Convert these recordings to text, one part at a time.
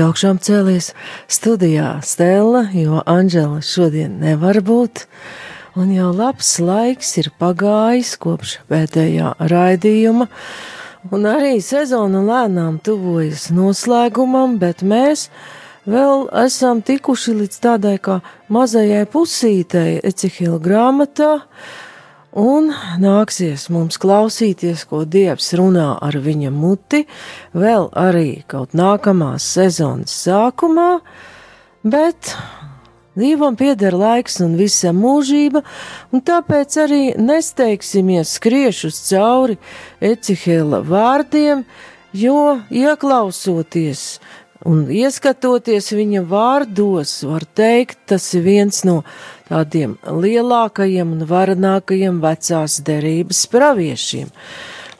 Augšām cēlies studijā Stela, jo Anģela šodien nevar būt, un jau labs laiks ir pagājis kopš pēdējā raidījuma, un arī sezona lēnām tuvojas noslēgumam, bet mēs vēl esam tikuši līdz tādai kā mazajai pusītei Ecihila grāmatā, Un nāksies mums klausīties, ko Dievs runā ar viņa muti, vēl arī kaut nākamās sezonas sākumā, bet Dievam pieder laiks un visa mūžība, un tāpēc arī nesteigsimies skriešus cauri Ecihela vārdiem, jo ieklausoties un ieskatoties viņa vārdos, var teikt, tas ir viens no tādiem lielākajiem un varenākajiem vecās derības praviešiem.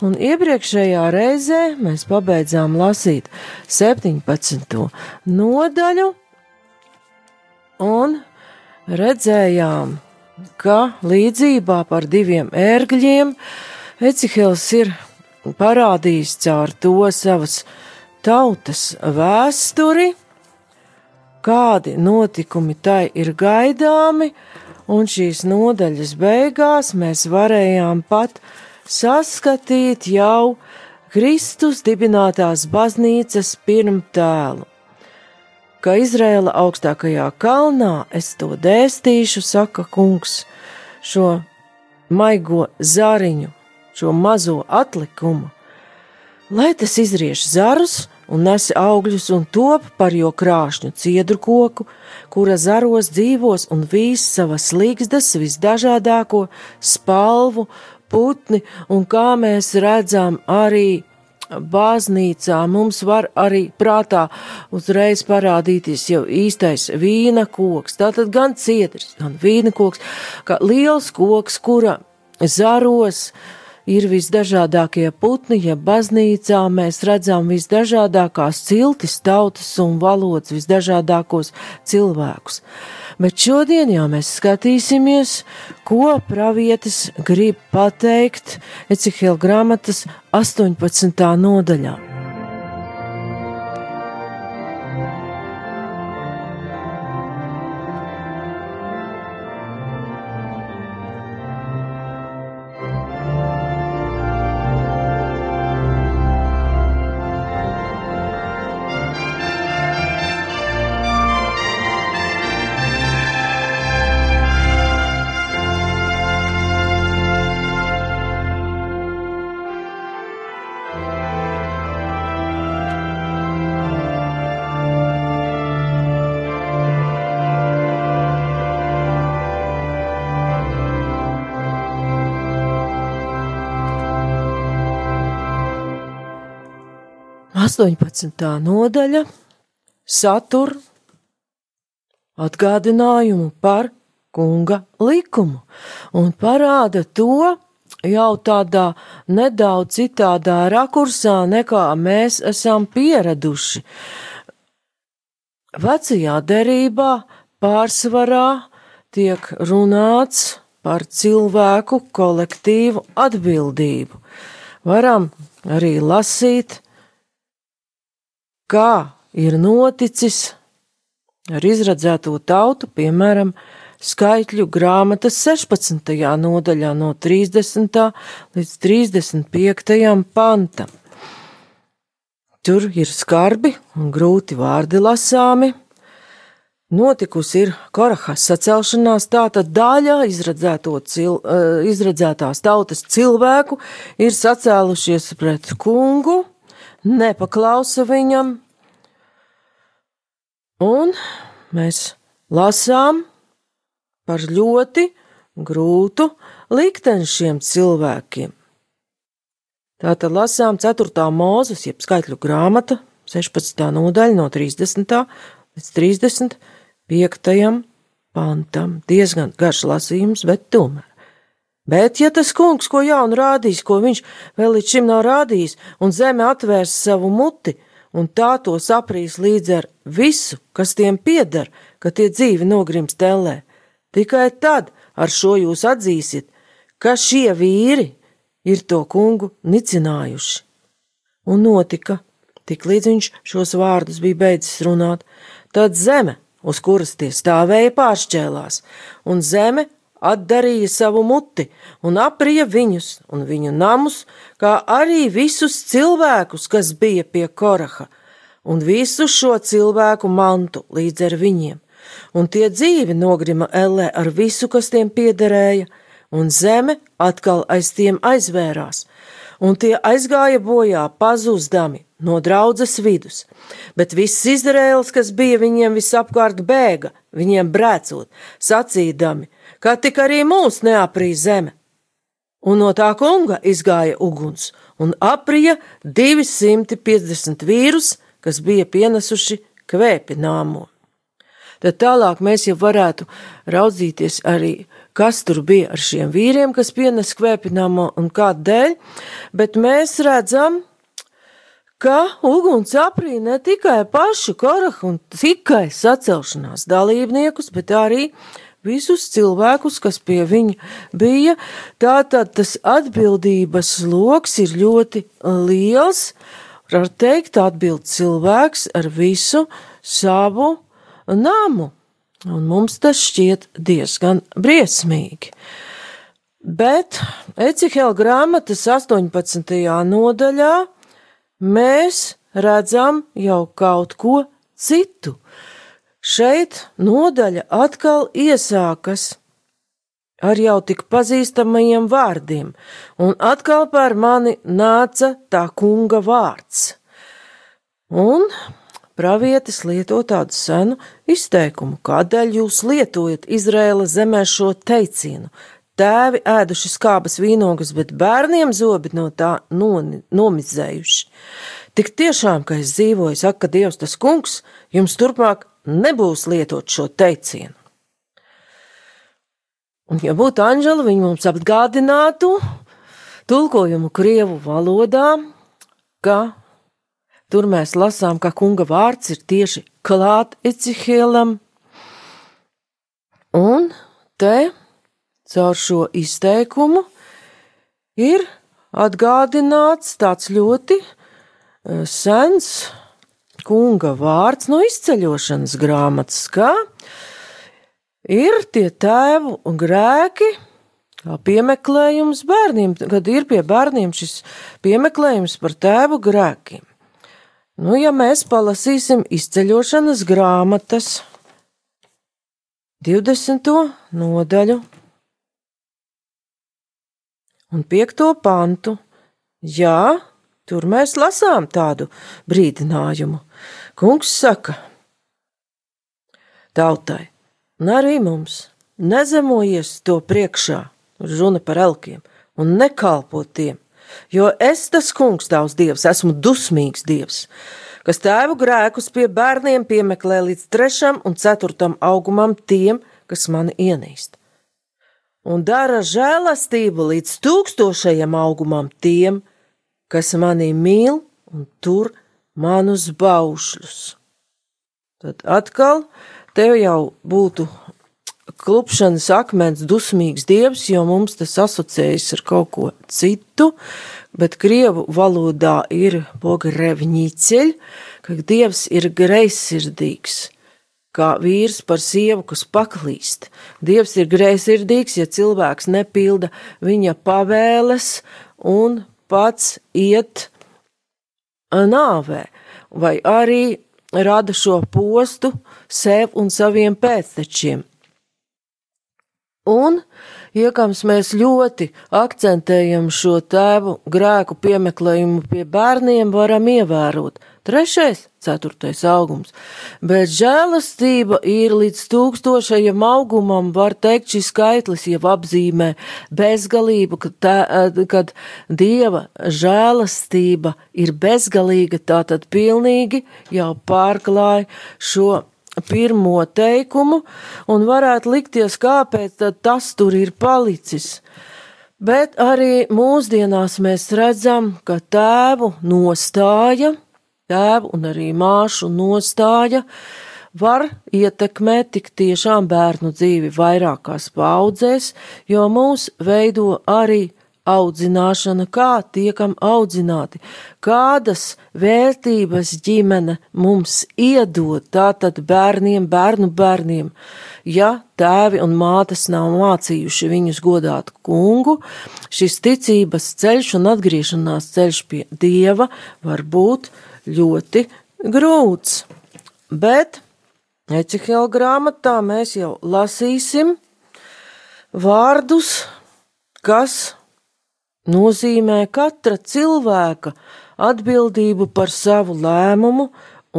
Un iepriekšējā reizē mēs pabeidzām lasīt 17. nodaļu un redzējām, ka līdzībā par diviem ērgļiem Ecihils ir parādījis caur to savas tautas vēsturi, kādi notikumi tai ir gaidāmi, un šīs nodaļas beigās mēs varējām pat saskatīt jau Kristus dibinātās baznīcas pirmtēlu. Ka Izrēla augstākajā kalnā es to dēstīšu, saka kungs, šo maigo zariņu, šo mazo atlikumu, lai tas izrieš zarus un nes augļus un top par jo krāšņu ciedru koku, kura zaros dzīvos un vīs savas līgzdas visdažādāko spalvu, putni, un kā mēs redzam arī baznīcā mums var arī prātā uzreiz parādīties jau īstais vīna koks, tātad gan ciedrs, gan vīna koks, kā liels koks, kura zaros, uh, ir visdažādākie putni, ja baznīcā mēs redzam visdažādākās ciltis, tautas un valodas, visdažādākos cilvēkus. Bet šodien jau mēs skatīsimies, ko pravietis grib pateikt Ecihela grāmatas 18. nodaļā. 18. nodaļa satur atgādinājumu par kunga likumu un parāda to jau tādā nedaudz citādā rakursā, nekā mēs esam pieraduši. Vecajā derībā pārsvarā tiek runāts par cilvēku kolektīvu atbildību. Varam arī lasīt kā ir noticis ar izradzēto tautu, piemēram, skaitļu grāmatas 16. nodaļā no 30. līdz 35. pantam. Tur ir skarbi un grūti vārdi lasāmi. Notikusi ir Korahas sacelšanās, tātad daļa cil, eh, izredzētās tautas cilvēku ir sacēlušies pret kungu, nepaklausa viņam, un mēs lasām par ļoti grūtu likteni šiem cilvēkiem. Tātad lasām 4. mūzes, jeb skaitļu grāmata, 16. nodaļa no 30. līdz 35. pantam. Diezgan garš lasījums, bet tomēr. Bet, ja tas kungs, ko jaunu rādīs, ko viņš vēl līdz šim nav rādījis, un zeme atvērs savu muti, un tā to saprīs līdz ar visu, kas tiem pieder, ka tie dzīvi nogrims tellē, tikai tad ar šo jūs atzīsiet, ka šie vīri ir to kungu nicinājuši. Un notika, tik līdz viņš šos vārdus bija beidzis runāt, tad zeme, uz kuras tie stāvēja, pāršķēlās, un zeme atdarīja savu muti un aprija viņus un viņu namus, kā arī visus cilvēkus, kas bija pie Koraha, un visu šo cilvēku mantu līdz ar viņiem, un tie dzīvi nogrima ellē ar visu, kas tiem piederēja, un zeme atkal aiz tiem aizvērās, un tie aizgāja bojā pazūzdami no draudzes vidus, bet viss Izraēls, kas bija viņiem visapkārt bēga, viņiem brēcot, sacīdami – kā tik arī mūs neaprīja zeme. Un no tā kunga izgāja uguns un aprija 250 vīrus, kas bija pienesuši kvēpi nāmo. Tad tālāk mēs jau varētu raudzīties arī, kas tur bija ar šiem vīriem, kas pienes kvēpināmo un kādēļ, bet mēs redzam, ka uguns aprīja ne tikai pašu korahu un tikai sacelšanās dalībniekus, bet arī visus cilvēkus, kas pie viņa bija. Tātad tas atbildības loks ir ļoti liels. Var teikt, atbild cilvēks ar visu savu namu. Un mums tas šķiet diezgan briesmīgi. Bet Ecihela grāmatas 18. nodaļā mēs redzam jau kaut ko citu. Šeit nodaļa atkal iesākas ar jau tik pazīstamajiem vārdiem, un atkal par mani nāca tā kunga vārds. Un pravietis lieto tādu senu izteikumu, kādēļ jūs lietojat Izraēla zemē šo teicienu. Tēvi ēduši skābas vīnogas, bet bērniem zobi no tā nomizējuši. Tik tiešām, ka es dzīvoju, saka Dievs tas kungs, jums turpmāk nebūs lietot šo teicienu. Un, ja būtu Anģela, viņa mums atgādinātu tulkojumu krievu valodā, ka tur mēs lasām, ka kunga vārds ir tieši klāt Ecihēlam, un te caur šo izteikumu ir atgādināts tāds ļoti eh, sens kunga vārds no izceļošanas grāmatas, kā ir tie tēvu grēki, piemeklējums bērniem, kad ir pie bērniem šis piemeklējums par tēvu grēkiem. Nu, ja mēs palasīsim izceļošanas grāmatas 20. nodaļu un 5. pantu, jā, tur mēs lasām tādu brīdinājumu. Kungs saka tautai, un arī mums, nezemojies to priekšā, runa par elkiem, un nekalpo tiem, jo es, tas kungs, tavs dievs, esmu dusmīgs dievs, kas tēvu grēkus pie bērniem piemeklē līdz trešam un ceturtam augumam tiem, kas mani ienīst. Un dara žēlastību līdz tūkstošajam augumam tiem, kas mani mīl un tur manus baušļus. Tad atkal tev jau būtu klupšanas akmens dusmīgs dievs, jo mums tas asociējas ar kaut ko citu, bet krievu valodā ir bogrevņīceļ, ka dievs ir greizsirdīgs, kā vīrs par sievu, kas paklīst. Dievs ir greizsirdīgs, ja cilvēks nepilda viņa pavēles un pats iet nāvē, vai arī rada šo postu sev un saviem pēctečiem. Un, iekams mēs ļoti akcentējam šo tēvu grēku piemeklējumu pie bērniem, varam ievērot. Trešais, ceturtais augums, bet žēlastība ir līdz tūkstošajam augumam, var teikt, šis skaitlis jau apzīmē bezgalību, kad, tā, kad dieva žēlastība ir bezgalīga, tā tad pilnīgi jau pārklāja šo pirmo teikumu, un varētu likties, kāpēc tas tur ir palicis. Bet arī mūsdienās mēs redzam, ka tēvu nostāja, tēvu un arī māšu nostāja var ietekmēt tik tiešām bērnu dzīvi vairākās paudzēs, jo mūs veido arī audzināšana, kā tiekam audzināti, kādas vērtības ģimene mums iedod tātad bērniem, bērnu bērniem. Ja tēvi un mātes nav mācījuši viņus godāt kungu, šis ticības ceļš un atgriešanās ceļš pie dieva var būt ļoti grūts. Bet Ecihela grāmatā mēs jau lasīsim vārdus, kas nozīmē katra cilvēka atbildību par savu lēmumu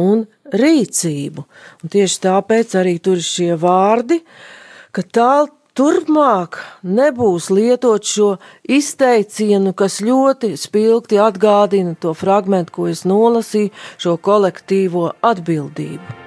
un rīcību. Un tieši tāpēc arī tur ir šie vārdi, ka tā turpmāk nebūs lietot šo izteicienu, kas ļoti spilgti atgādina to fragment, ko es nolasīju, šo kolektīvo atbildību.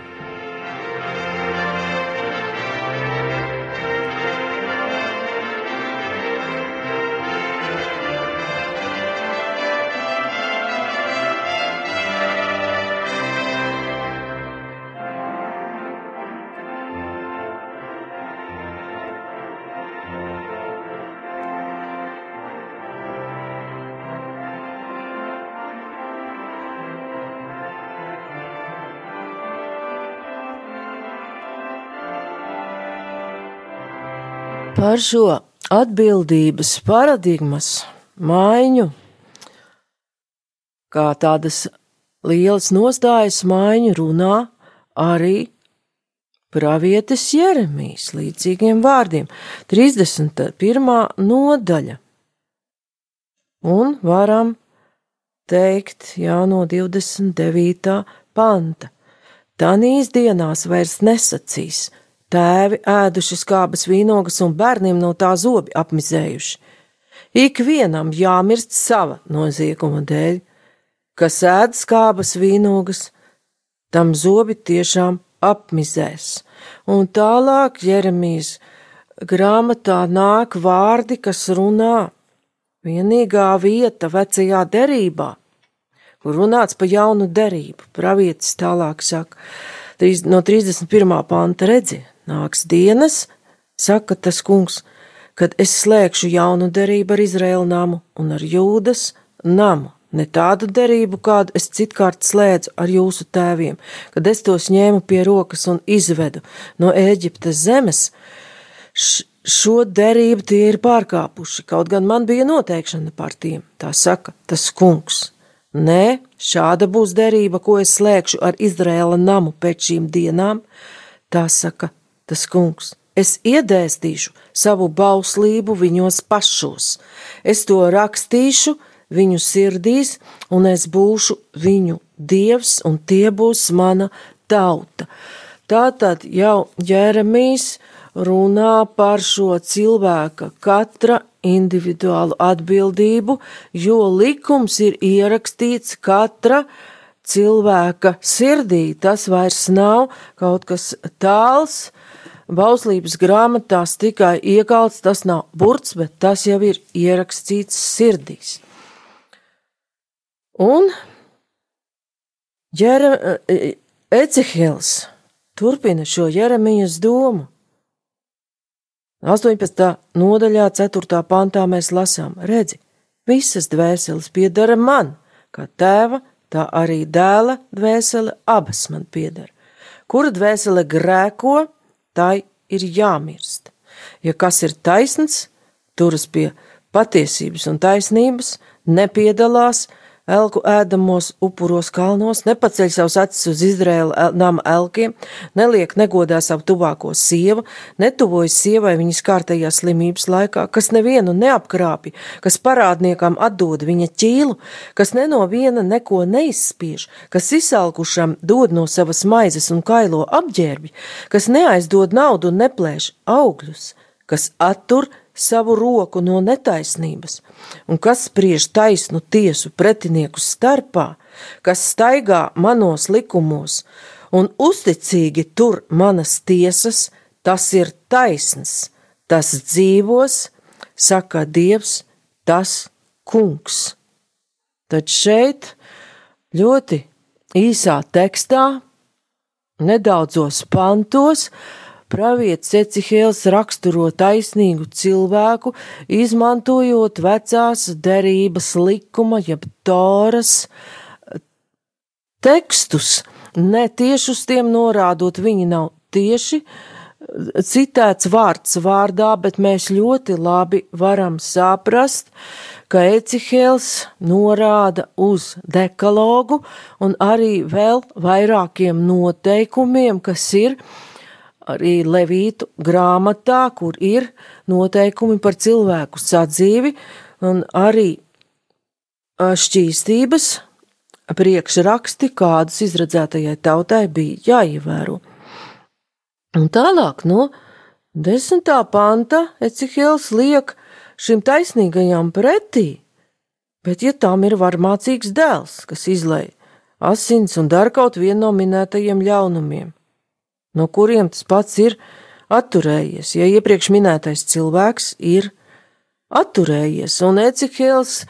Par šo atbildības paradigmas maiņu, kā tādas lielas nostājas maiņu runā arī pravietis Jeremijs līdzīgiem vārdiem, 31. nodaļa. Un varam teikt, jā, no 29. panta. Tanīs dienās vairs nesacīs, Tēvi ēduši skābas vīnogas un bērniem no tā zobi apmizējuši. Ik vienam jāmirst sava nozieguma dēļ, kas ēd skābas vīnogas, tam zobi tiešām apmizēs. Un tālāk Jeremijas grāmatā nāk vārdi, kas runā vienīgā vieta vecajā derībā, kur runāts pa jaunu derību. Pravietis tālāk saka, no 31. panta redzi, Nāks dienas, saka tas kungs, kad es slēgšu jaunu derību ar Izraēlu namu un ar Jūdas namu. Ne tādu derību, kādu es citkārt slēdzu ar jūsu tēviem, kad es tos ņēmu pie rokas un izvedu no Ēģiptes zemes. Š šo derību tie ir pārkāpuši, kaut gan man bija noteikšana par tiem, tā saka tas kungs. Nē, šāda būs derība, ko es slēgšu ar Izraēla namu pēc šīm dienām, tā saka tas kungs. Es iedēstīšu savu bauslību viņos pašos, es to rakstīšu viņu sirdīs, un es būšu viņu dievs, un tie būs mana tauta. Tātad jau Jeremijs runā par šo cilvēka katra individuālu atbildību, jo likums ir ierakstīts katra cilvēka sirdī. Tas vairs nav kaut kas tāls, bauslības grāmatās tikai iekalts, tas nav burts, bet tas jau ir ierakstīts sirdīs. Un Jere, Ecehils turpina šo Jeremijas domu. 18. nodaļā, 4. pantā mēs lasām, redzi, visas dvēseles piedara man, kā tēva, tā arī dēla dvēsele abas man piedara. Kura dvēsele grēko, tai ir jāmirst. Ja kas ir taisns, turas pie patiesības un taisnības, nepiedalās elku ēdamos upuros kalnos, nepaceļ savus acis uz Izraēla nama elkiem, neliek negodā savu tuvāko sievu, netuvojas sievai viņas kārtējā slimības laikā, kas nevienu neapkrāpja, kas parādniekam atdod viņa ķīlu, kas ne no viena neko neizspiež, kas izsalkušam dod no savas maizes un kailo apģērbi, kas neaizdod naudu un neplēš augļus, kas attur savu roku no netaisnības, un kas spriež taisnu tiesu pretinieku starpā, kas staigā manos likumos un uzticīgi tur manas tiesas, tas ir taisns, tas dzīvos, saka Dievs, tas kungs. Tad šeit ļoti īsā tekstā, nedaudzos pantos, Pravietis Ecihēls raksturo taisnīgu cilvēku, izmantojot vecās derības likuma, jeb toras tekstus, ne tieši uz tiem norādot, viņi nav tieši citēts vārds vārdā, bet mēs ļoti labi varam saprast, ka Ecihēls norāda uz dekalogu un arī vēl vairākiem noteikumiem, kas ir arī Levītu grāmatā, kur ir noteikumi par cilvēku sadzīvi un arī šķīstības priekšraksti, kādus izredzētajai tautai bija jāievēro. Un tālāk no desmitā panta Ecihils liek šim taisnīgajam pretī, bet ja tam ir varmācīgs dēls, kas izlai asins un dara kaut vienu no minētajiem ļaunumiem, no kuriem tas pats ir atturējies, ja iepriekš minētais cilvēks ir atturējies, un Ecihēls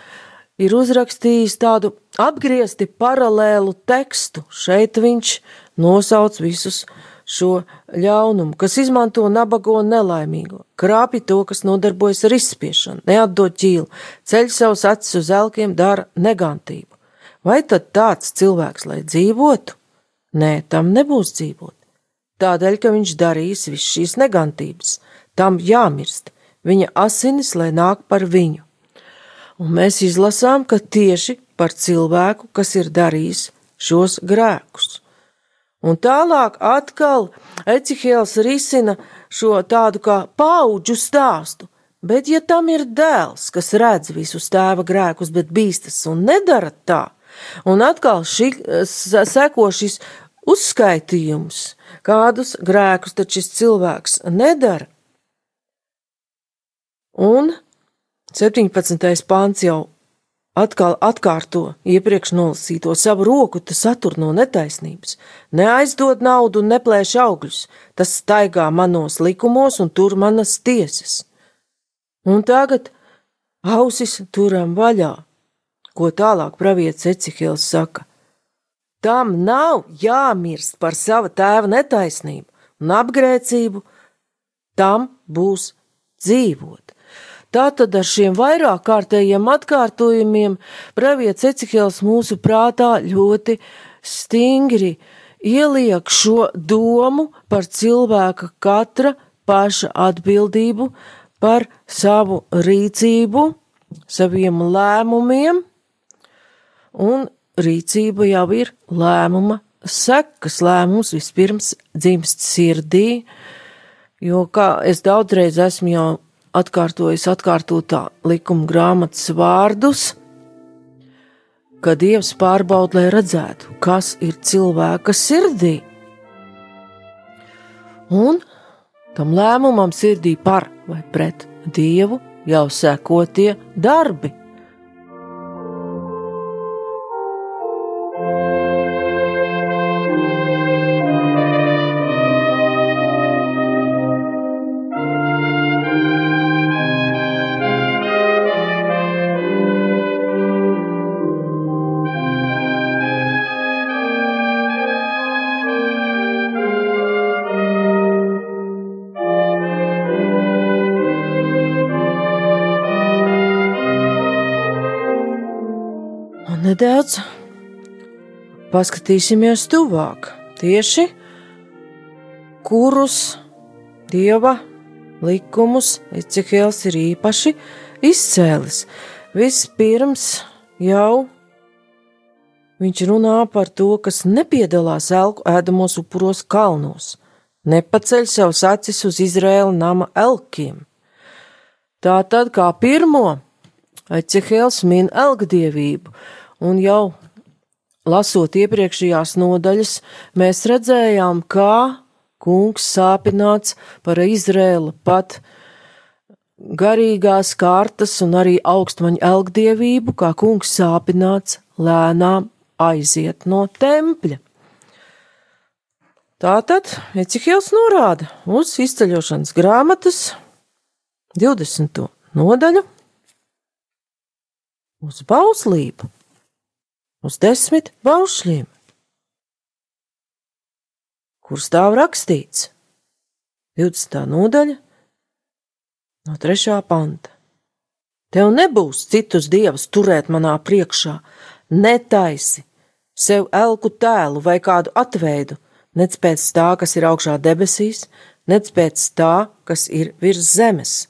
ir uzrakstījis tādu apgriezti paralēlu tekstu. Šeit viņš nosauc visus šo ļaunumu, kas izmanto nabago un nelaimīgo, krāpi to, kas nodarbojas ar izspiešanu, neatdod ķīlu, ceļ savus acis uz elkiem, dara negantību. Vai tad tāds cilvēks, lai dzīvotu? Nē, tam nebūs dzīvot tādēļ, ka viņš darīs visu šīs negantības. Tam jāmirst, viņa asinis, lai nāk par viņu. Un mēs izlasām, ka tieši par cilvēku, kas ir darījis šos grēkus. Un tālāk atkal Ecihēls risina šo tādu kā paudžu stāstu, bet ja tam ir dēls, kas redz visus tēva grēkus, bet bīstas un nedara tā, un atkal šī, seko šis uzskaitījums, kādus grēkus tad šis cilvēks nedara. Un 17. pāns jau atkal atkārto iepriekš nolasīto savu roku, tas satur no netaisnības, neaizdod naudu un neplēš augļus, tas staigā manos likumos un tur manas tiesas. Un tagad ausis turam vaļā, ko tālāk pravietis Ecihils saka – Tam nav jāmirst par sava tēva netaisnību un apgrēcību, tam būs dzīvot. Tātad ar šiem vairāk kārtējiem atkārtojumiem pravietis Ecihēls mūsu prātā ļoti stingri ieliek šo domu par cilvēka katra paša atbildību par savu rīcību, saviem lēmumiem un rīcība jau ir lēmuma sekas. Lēmums vispirms dzimst sirdī, jo, kā es daudzreiz esmu jau atkārtojis, atkārtotā likuma grāmatas vārdus, ka Dievs pārbauda, lai redzētu, kas ir cilvēka sirdī. Un tam lēmumam sirdī par vai pret Dievu jau sekotie darbi. Nedaudz paskatīsimies tuvāk. Tieši kurus dieva likumus Ecehēls ir īpaši izcēlis. Vispirms jau viņš runā par to, kas nepiedalās elku ēdamos upuros kalnos, nepaceļ savus acis uz Izraēla nama elkiem. Tā tad kā pirmo Ecehēls min elgdievību, un jau lasot iepriekšējās nodaļas, mēs redzējām, kā kungs sāpināts par Izrēlu pat garīgās kārtas un arī augstmaņa elgdievību, kā kungs sāpināts lēnām aiziet no tempļa. Tātad Ecihils norāda uz izceļošanas grāmatas 20. nodaļu, uz bauslību, uz desmit baušļiem, kur stāv rakstīts 20. nodaļa no 3. panta. Tev nebūs citus dievus turēt manā priekšā, netaisi sev elku tēlu vai kādu atveidu, nec pēc tā, kas ir augšā debesīs, nec pēc tā, kas ir virs zemes,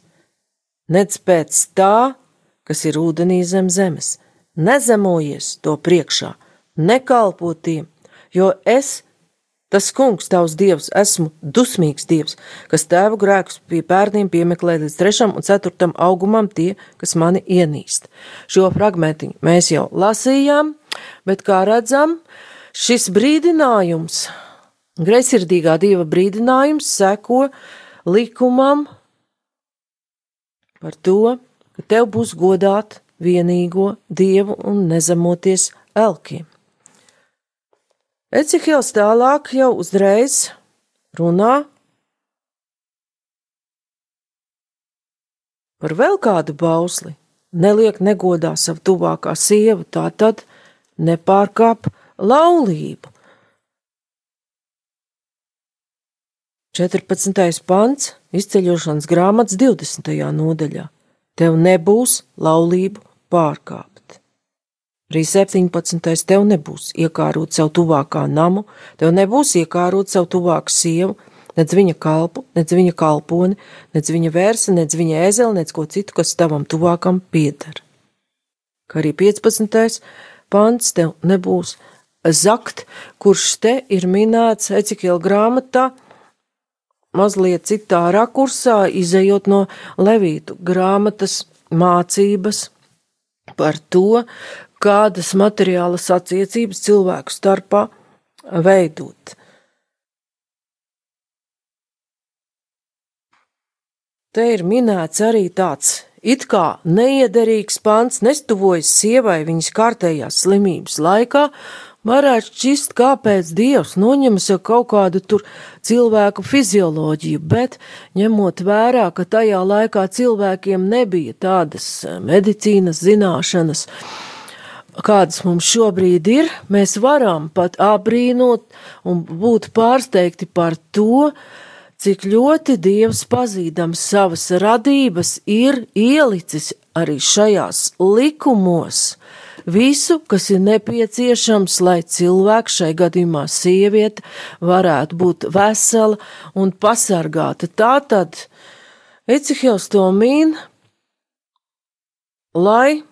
nec pēc tā, kas ir ūdenī zem zemes. Nezemojies to priekšā, nekalpo tiem, jo es, tas kungs, tavs dievs, esmu dusmīgs dievs, kas tēvu grēkus pie bērniem piemeklē līdz trešam un ceturtam augumam tie, kas mani ienīst. Šo fragmentiņu mēs jau lasījām, bet kā redzam, šis brīdinājums Greizsirdīgā dieva brīdinājums seko likumam par to, ka tev būs godāt vienīgo dievu un nezemoties elkiem. Ecihils tālāk jau uzreiz runā par vēl kādu bausli. Neliek negodā savu tuvākā sievu, tā tad nepārkāp laulību. 14. pants izceļošanas grāmatas 20. nodaļā. Tev nebūs laulību pārkāpt. Arī 17. tev nebūs iekārot savu tuvākā namu, tev nebūs iekārot savu tuvāku sievu, nec viņa kalpu, nec viņa kalponi, nec viņa vērsi, nec viņa ēzeli, nec ko citu, kas tavam tuvākam pieder. Kā arī 15. pants tev nebūs zakt, kurš te ir minēts Ecikēla grāmatā, mazliet citā rakursā, izējot no Levītu grāmatas mācības par to, kādas materiālas attiecības cilvēku starpā veidot. Te ir minēts arī tāds it kā neiederīgs pants, nestuvojas sievai viņas kārtējās slimības laikā, varētu šķist, kāpēc Dievs noņemas jau kaut kādu tur cilvēku fizioloģiju, bet ņemot vērā, ka tajā laikā cilvēkiem nebija tādas eh, medicīnas zināšanas, kādas mums šobrīd ir, mēs varam pat abrīnot un būt pārsteigti par to, cik ļoti Dievs pazīdams savas radības ir ielicis arī šajās likumos, visu, kas ir nepieciešams, lai cilvēks, šai gadījumā sieviete, varētu būt vesela un pasargāta. Tātad Ecihils to min, lai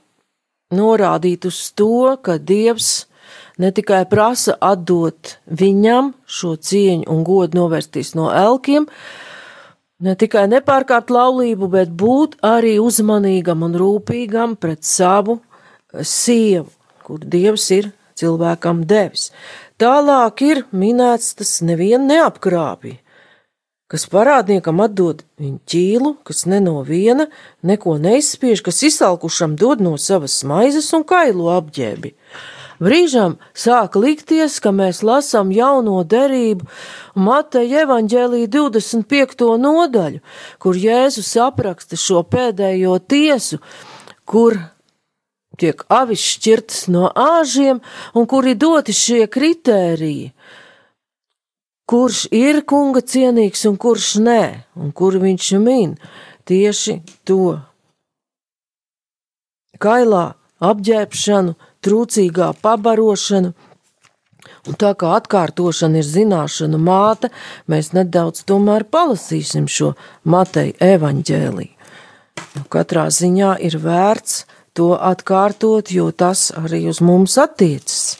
norādītu uz to, ka Dievs ne tikai prasa atdot viņam šo cieņu un godu novērsties no elkiem, ne tikai nepārkāpt laulību, bet būt arī uzmanīgam un rūpīgam pret savu sievu, kur Dievs ir cilvēkam devis. Tālāk ir minēts tas nevienu neapkrāpīja, kas parādniekam atdod viņa ķīlu, kas ne no viena neko neizspiež, kas izsalkušam dod no savas maizes un kailu apģēbi. Brīžam sāk likties, ka mēs lasām jauno derību Mateja evaņģēlī 25. nodaļu, kur Jēzus apraksta šo pēdējo tiesu, kur tiek avis šķirtas no āžiem un kuri doti šie kritēriji, kurš ir kunga cienīgs un kurš nē, un kur viņš min tieši to. Kailā apģērbšanu, trūcīgā pabarošanu, un tā kā atkārtošana ir zināšana māte, mēs nedaudz tomēr palasīsim šo Mateja evaņģēlī. Nu, katrā ziņā ir vērts to atkārtot, jo tas arī uz mums attiecas.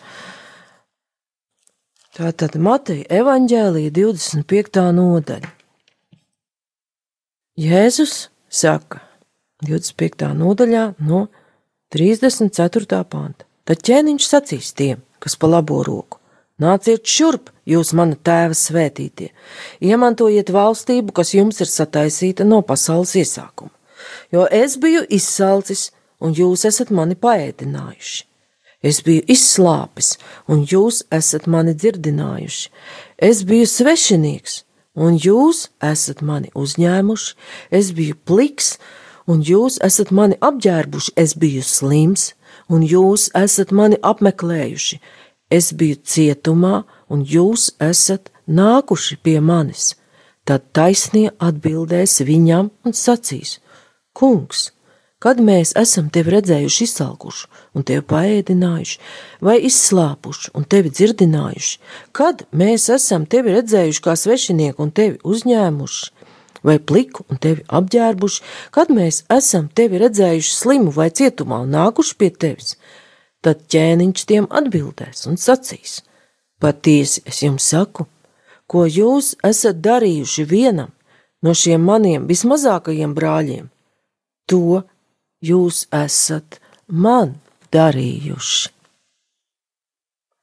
Tā tad Mateja evaņģēlīja 25. nodaļa. Jēzus saka 25. nodaļā no 34. panta. Tad ķēniņš sacīs tiem, kas pa labo roku: Nāciet šurp, jūs mana tēva svētītie, iemantojiet valstību, kas jums ir sataisīta no pasaules iesākuma. Jo es biju izsalcis, un jūs esat mani paēdinājuši. Es biju izslāpis, un jūs esat mani dzirdinājuši. Es biju svešinieks, un jūs esat mani uzņēmuši. Es biju pliks, un jūs esat mani apģērbuši. Es biju slims, un jūs esat mani apmeklējuši. Es biju cietumā, un jūs esat nākuši pie manis. Tad taisnie atbildēs viņam un sacīs: Kungs, kad mēs esam tevi redzējuši izsalkušu un tevi paēdinājuši, vai izslāpuši un tevi dzirdinājuši, kad mēs esam tevi redzējuši kā svešinieku un tevi uzņēmuši, vai pliku un tevi apģērbuši, kad mēs esam tevi redzējuši slimu vai cietumā un nākuši pie tevis, tad ķēniņš tiem atbildēs un sacīs: Patiesi es jums saku, ko jūs esat darījuši vienam no šiem maniem vismazākajiem brāļiem, to jūs esat man darījuši.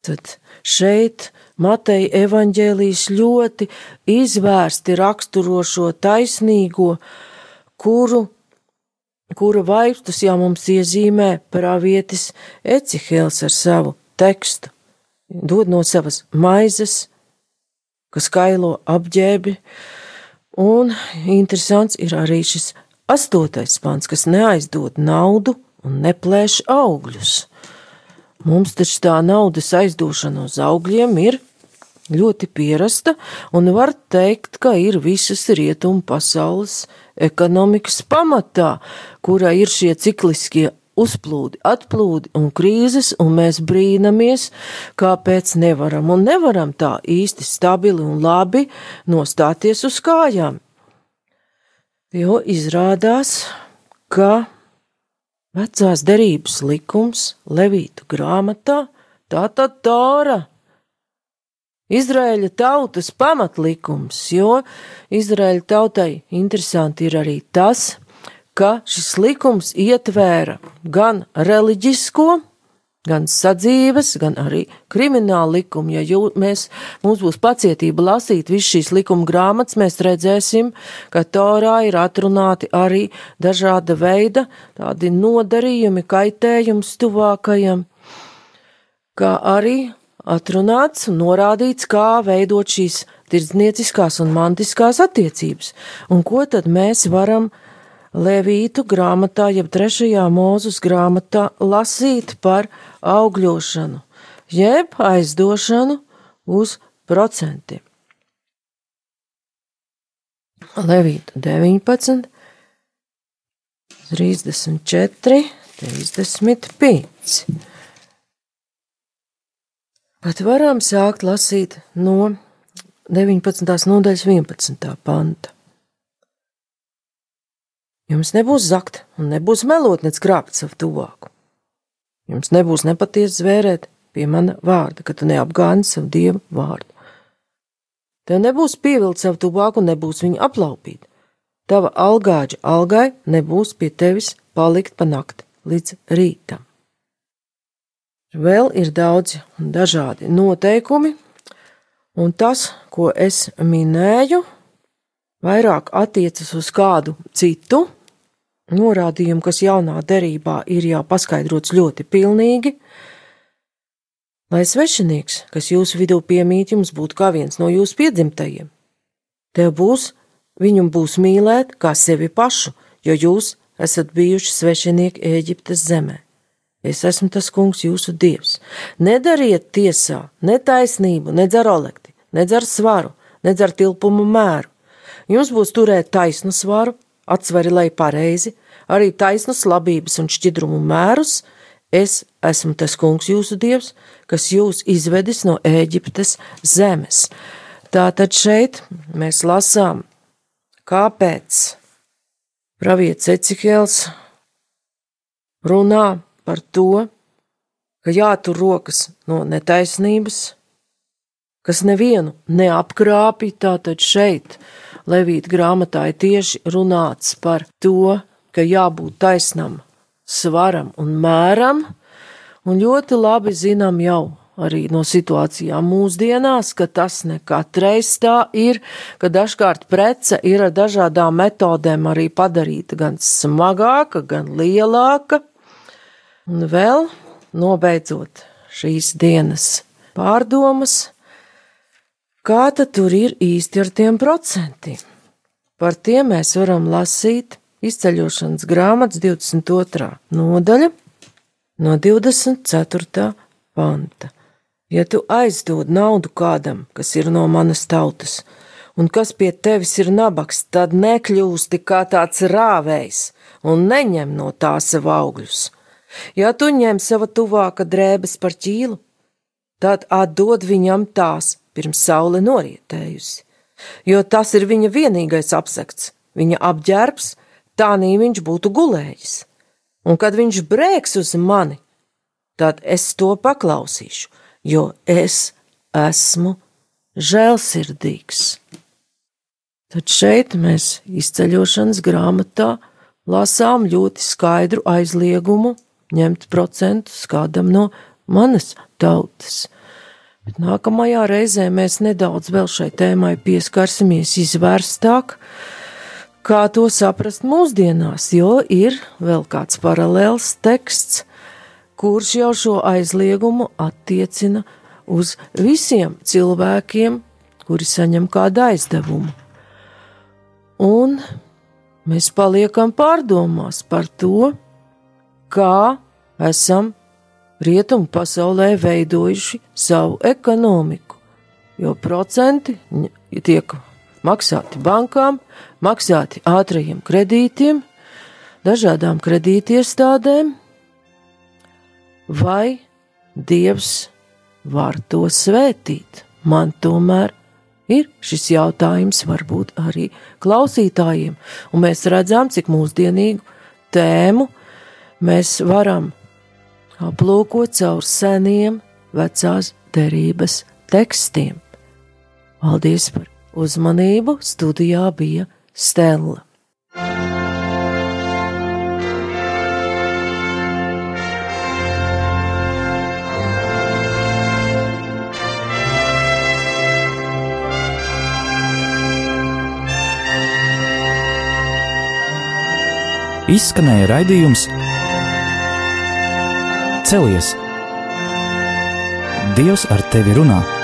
Tad šeit Mateja evaņģēlijas ļoti izvērsti raksturo šo taisnīgo, kuru, kura vaipstus jau mums iezīmē pravietis Ecihēls ar savu tekstu. Dod no savas maizes, kas kailo apģēbi, un interesants ir arī šis Astotais pants, kas neaizdod naudu un neplēš augļus. Mums taču tā naudas aizdošana uz augļiem ir ļoti pierasta, un var teikt, ka ir visas rietumu pasaules ekonomikas pamatā, kurā ir šie cikliskie uzplūdi, atplūdi un krīzes, un mēs brīnamies, kāpēc nevaram un nevaram tā īsti stabili un labi nostāties uz kājām. Jo izrādās, ka vecās derības likums Levītu grāmatā, tā tad Tora, Izraēļa tautas pamatlikums, jo Izraēļa tautai interesanti ir arī tas, ka šis likums ietvēra gan reliģisko, gan sadzīves, gan arī krimināla likuma. Ja jū, mēs, mums būs pacietība lasīt visu šīs likuma grāmatas, mēs redzēsim, ka Torā ir atrunāti arī dažāda veida tādi nodarījumi, kaitējums tuvākajam, kā arī atrunāts un norādīts, kā veidot šīs tirdznieciskās un mantiskās attiecības, un ko tad mēs varam Levītu grāmatā, jeb trešajā mūzus grāmatā lasīt par augļošanu, jeb aizdošanu uz procentiem. Levīta 19, 34, 35. Pat varam sākt lasīt no 19. nodaļas 11. panta. Jums nebūs zakt un nebūs melot, nec krāpt savu tuvāku. Jums nebūs nepatiesi zvērēt pie mana vārda, ka tu neapgāni savu dievu vārdu. Tev nebūs pievilkt savu tuvāku un nebūs viņu aplaupīt. Tava algāģa algai nebūs pie tevis palikt pa nakti līdz rītam. Vēl ir daudzi un dažādi noteikumi, un tas, ko es minēju, vairāk attiecas uz kādu citu norādījumi, kas jaunā derībā ir jau paskaidrots ļoti pilnīgi. Lai svešinieks, kas jūsu vidū piemīt, jums būtu kā viens no jūsu piedzimtajiem, tev būs, viņam būs mīlēt kā sevi pašu, jo jūs esat bijuši svešinieki Ēģiptes zemē. Es esmu tas kungs, jūsu dievs. Nedariet tiesā, netaisnību, nedz ar olekti, nedz ar svaru, nedz ar tilpumu mēru. Jums būs turēt taisnu svaru, atsvari lai pareizi, arī taisnas labības un šķidrumu mērus, es esmu tas kungs jūsu dievs, kas jūs izvedis no Ēģiptes zemes. Tātad šeit mēs lasām, kāpēc pravietis Ecihēls runā par to, ka jātur rokas no netaisnības, kas nevienu neapkrāpja, tātad šeit Levīta grāmatā ir tieši runāts par to, ka jābūt taisnam, svaram un mēram, un ļoti labi zinām jau arī no situācijām mūsdienās, ka tas ne katreiz tā ir, ka dažkārt prece ir ar dažādām metodēm arī padarīta gan smagāka, gan lielāka. Un vēl, nobeidzot šīs dienas pārdomas, kā tad tur ir īsti ar tiem procentiem? Par tiem mēs varam lasīt izceļošanas grāmatas 22. nodaļa no 24. panta. Ja tu aizdod naudu kādam, kas ir no manas tautas, un kas pie tevis ir nabaks, tad nekļūsti kā tāds rāvējs un neņem no tā sev augļus. Ja tu ņem sava tuvāka drēbes par ķīlu, tad atdod viņam tās pirms saule norietējusi, jo tas ir viņa vienīgais apsekts, viņa apģērbs, tā nī viņš būtu gulējis. Un kad viņš brēks uz mani, tad es to paklausīšu jo es esmu žēlsirdīgs. Tad šeit mēs izceļošanas grāmatā lasām ļoti skaidru aizliegumu ņemt procentus kādam no manas tautas. Bet nākamajā reizē mēs nedaudz vēl šai tēmai pieskarsimies izvērstāk, kā to saprast mūsdienās, jo ir vēl kāds paralēls teksts, kurš jau šo aizliegumu attiecina uz visiem cilvēkiem, kuri saņem kādu aizdevumu. Un mēs paliekam pārdomās par to, kā esam rietumu pasaulē veidojuši savu ekonomiku, jo procenti tiek maksāti bankām, maksāti ātrajiem kredītiem, dažādām kredītiestādēm, vai Dievs var to svētīt? Man tomēr ir šis jautājums, varbūt arī klausītājiem, un mēs redzam, cik mūsdienīgu tēmu mēs varam aplūkot caur seniem vecās derības tekstiem. Paldies par uzmanību! Studijā bija Stela. izskanēja raidījums Celies! Dievs ar tevi runā!